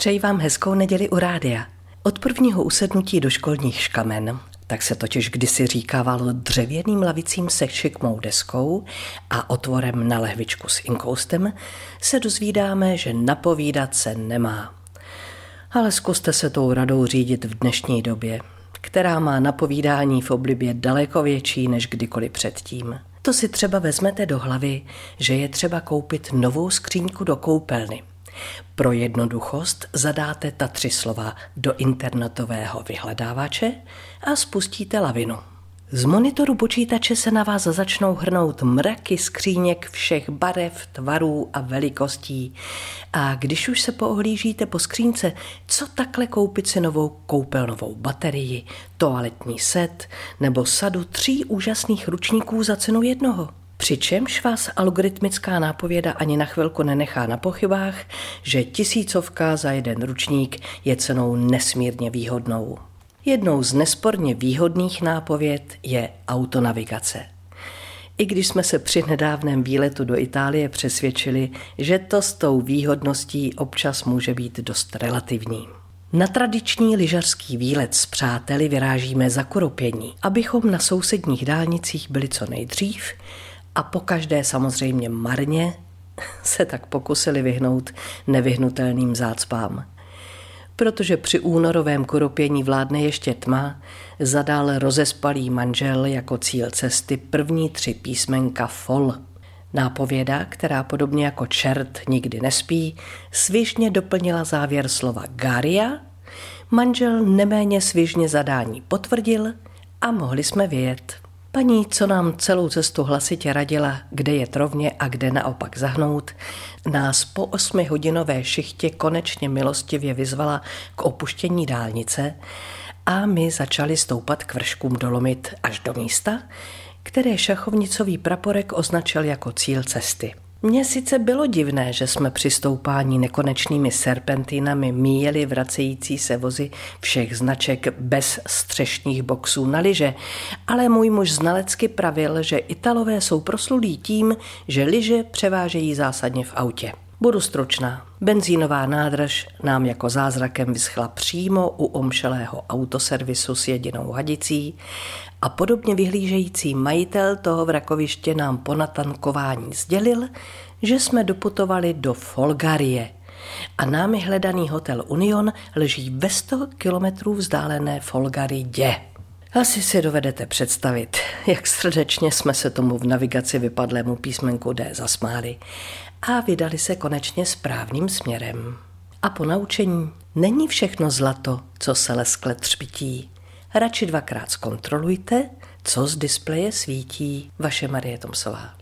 Přeji vám hezkou neděli u rádia. Od prvního usednutí do školních škamen, tak se totiž kdysi říkávalo dřevěným lavicím se šikmou deskou a otvorem na lehvičku s inkoustem, se dozvídáme, že napovídat se nemá. Ale zkuste se tou radou řídit v dnešní době, která má napovídání v oblibě daleko větší než kdykoliv předtím. To si třeba vezmete do hlavy, že je třeba koupit novou skříňku do koupelny. Pro jednoduchost zadáte ta tři slova do internetového vyhledávače a spustíte lavinu. Z monitoru počítače se na vás začnou hrnout mraky skříněk všech barev, tvarů a velikostí. A když už se poohlížíte po skřínce, co takhle koupit si novou koupelnovou baterii, toaletní set nebo sadu tří úžasných ručníků za cenu jednoho? Přičemž vás algoritmická nápověda ani na chvilku nenechá na pochybách, že tisícovka za jeden ručník je cenou nesmírně výhodnou. Jednou z nesporně výhodných nápověd je autonavigace. I když jsme se při nedávném výletu do Itálie přesvědčili, že to s tou výhodností občas může být dost relativní. Na tradiční lyžařský výlet s přáteli vyrážíme za Kuropění, abychom na sousedních dálnicích byli co nejdřív a po každé samozřejmě marně se tak pokusili vyhnout nevyhnutelným zácpám protože při únorovém kuropění vládne ještě tma, zadal rozespalý manžel jako cíl cesty první tři písmenka fol. Nápověda, která podobně jako čert nikdy nespí, svižně doplnila závěr slova garia, manžel neméně svižně zadání potvrdil a mohli jsme vyjet. Paní, co nám celou cestu hlasitě radila, kde je trovně a kde naopak zahnout, nás po osmihodinové šichtě konečně milostivě vyzvala k opuštění dálnice a my začali stoupat k vrškům dolomit až do místa, které šachovnicový praporek označil jako cíl cesty. Mně sice bylo divné, že jsme při stoupání nekonečnými serpentinami míjeli vracející se vozy všech značek bez střešních boxů na liže, ale můj muž znalecky pravil, že Italové jsou proslulí tím, že liže převážejí zásadně v autě. Budu stručná. Benzínová nádrž nám jako zázrakem vyschla přímo u omšelého autoservisu s jedinou hadicí a podobně vyhlížející majitel toho vrakoviště nám po natankování sdělil, že jsme doputovali do Folgarie a námi hledaný hotel Union leží ve 100 kilometrů vzdálené Folgaridě. Asi si dovedete představit, jak srdečně jsme se tomu v navigaci vypadlému písmenku D zasmáli a vydali se konečně správným směrem. A po naučení není všechno zlato, co se leskle třpití. Radši dvakrát zkontrolujte, co z displeje svítí. Vaše Marie Tomsová.